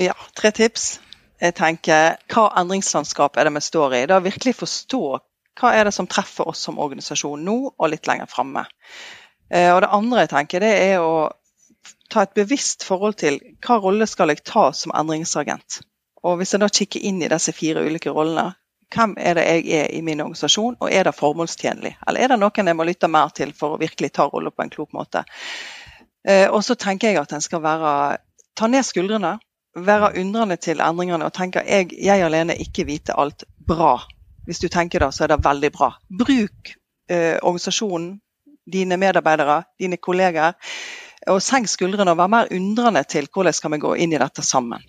Speaker 2: Ja, tre tips. Jeg tenker, Hva endringslandskap er det vi står i? Da virkelig forstå hva er det som treffer oss som organisasjon nå og litt lenger framme. Eh, og det andre jeg tenker, det er å ta et bevisst forhold til hva rolle skal jeg ta som endringsagent. Og Hvis jeg da kikker inn i disse fire ulike rollene, hvem er det jeg er i min organisasjon, og er det formålstjenlig? Eller er det noen jeg må lytte mer til for å virkelig ta rolla på en klok måte? Eh, og så tenker jeg at en skal være, ta ned skuldrene være undrende til endringene og tenke jeg, jeg alene ikke vite alt bra. Hvis du tenker det, så er det veldig bra. Bruk eh, organisasjonen, dine medarbeidere, dine kolleger, og senk skuldrene og vær mer undrende til hvordan skal vi gå inn i dette sammen.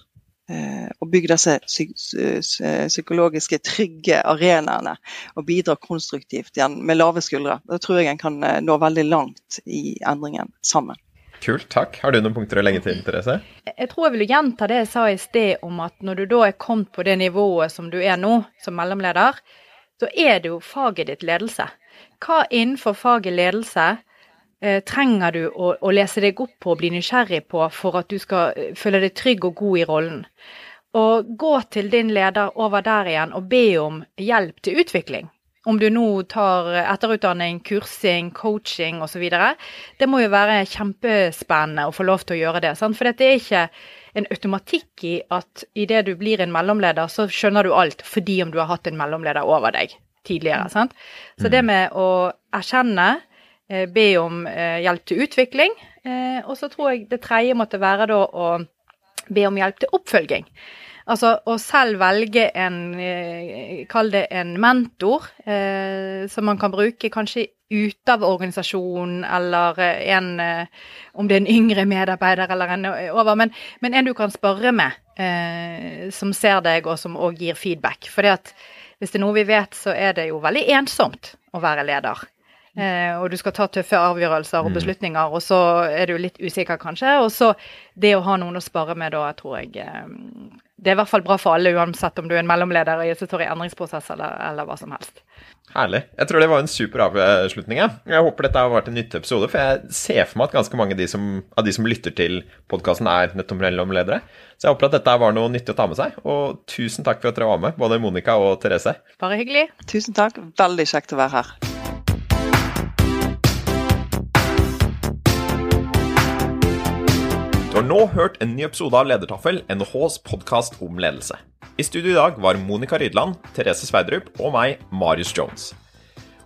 Speaker 2: Eh, og bygge disse psykologiske, trygge arenaene og bidra konstruktivt igjen med lave skuldre. Da tror jeg en kan eh, nå veldig langt i endringen sammen.
Speaker 1: Kult, takk. Har du noen punkter å legge til, Therese?
Speaker 3: Jeg tror jeg vil gjenta det jeg sa i sted om at når du da er kommet på det nivået som du er nå, som mellomleder, så er det jo faget ditt ledelse. Hva innenfor faget ledelse eh, trenger du å, å, lese deg opp på og bli nysgjerrig på for at du skal eh, føle deg trygg og god i rollen? Og gå til din leder over der igjen og be om hjelp til utvikling. Om du nå tar etterutdanning, kursing, coaching osv. Det må jo være kjempespennende å få lov til å gjøre det. Sant? For det er ikke en automatikk i at idet du blir en mellomleder, så skjønner du alt fordi om du har hatt en mellomleder over deg tidligere. Mm. Sant? Så det mm. med å erkjenne, eh, be om eh, hjelp til utvikling, eh, og så tror jeg det tredje måtte være da å be om hjelp til oppfølging. Altså å selv velge en, kall det en mentor, eh, som man kan bruke kanskje ute av organisasjonen, eller eh, en eh, Om det er en yngre medarbeider eller en over, men, men en du kan spørre med, eh, som ser deg, og som òg gir feedback. At hvis det er noe vi vet, så er det jo veldig ensomt å være leder. Eh, og du skal ta tøffe avgjørelser og mm. beslutninger, og så er du litt usikker, kanskje. Og så det å ha noen å spare med da, tror jeg eh, Det er i hvert fall bra for alle, uansett om du er en mellomleder i en endringsprosess eller, eller, hva som helst.
Speaker 1: Herlig. Jeg tror det var en super avslutning. Ja. jeg håper dette har vært en nyttig episode, for jeg ser for meg at ganske mange av de som, av de som lytter til podkasten, er nettopp mellomledere. Så jeg håper at dette var noe nyttig å ta med seg. Og tusen takk for at dere var med, både Monica og Therese.
Speaker 3: Bare hyggelig.
Speaker 2: Tusen takk. Veldig kjekt å være her.
Speaker 1: Har nå hørt en ny episode av Ledertaffel, NHHs podkast om ledelse. I studio i dag var Monica Rydland, Therese Sverdrup og meg, Marius Jones.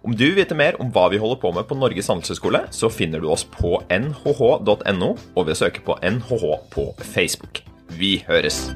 Speaker 1: Om du vil vite mer om hva vi holder på med på Norges handelshøyskole, så finner du oss på nhh.no, og ved å søke på NHH på Facebook. Vi høres!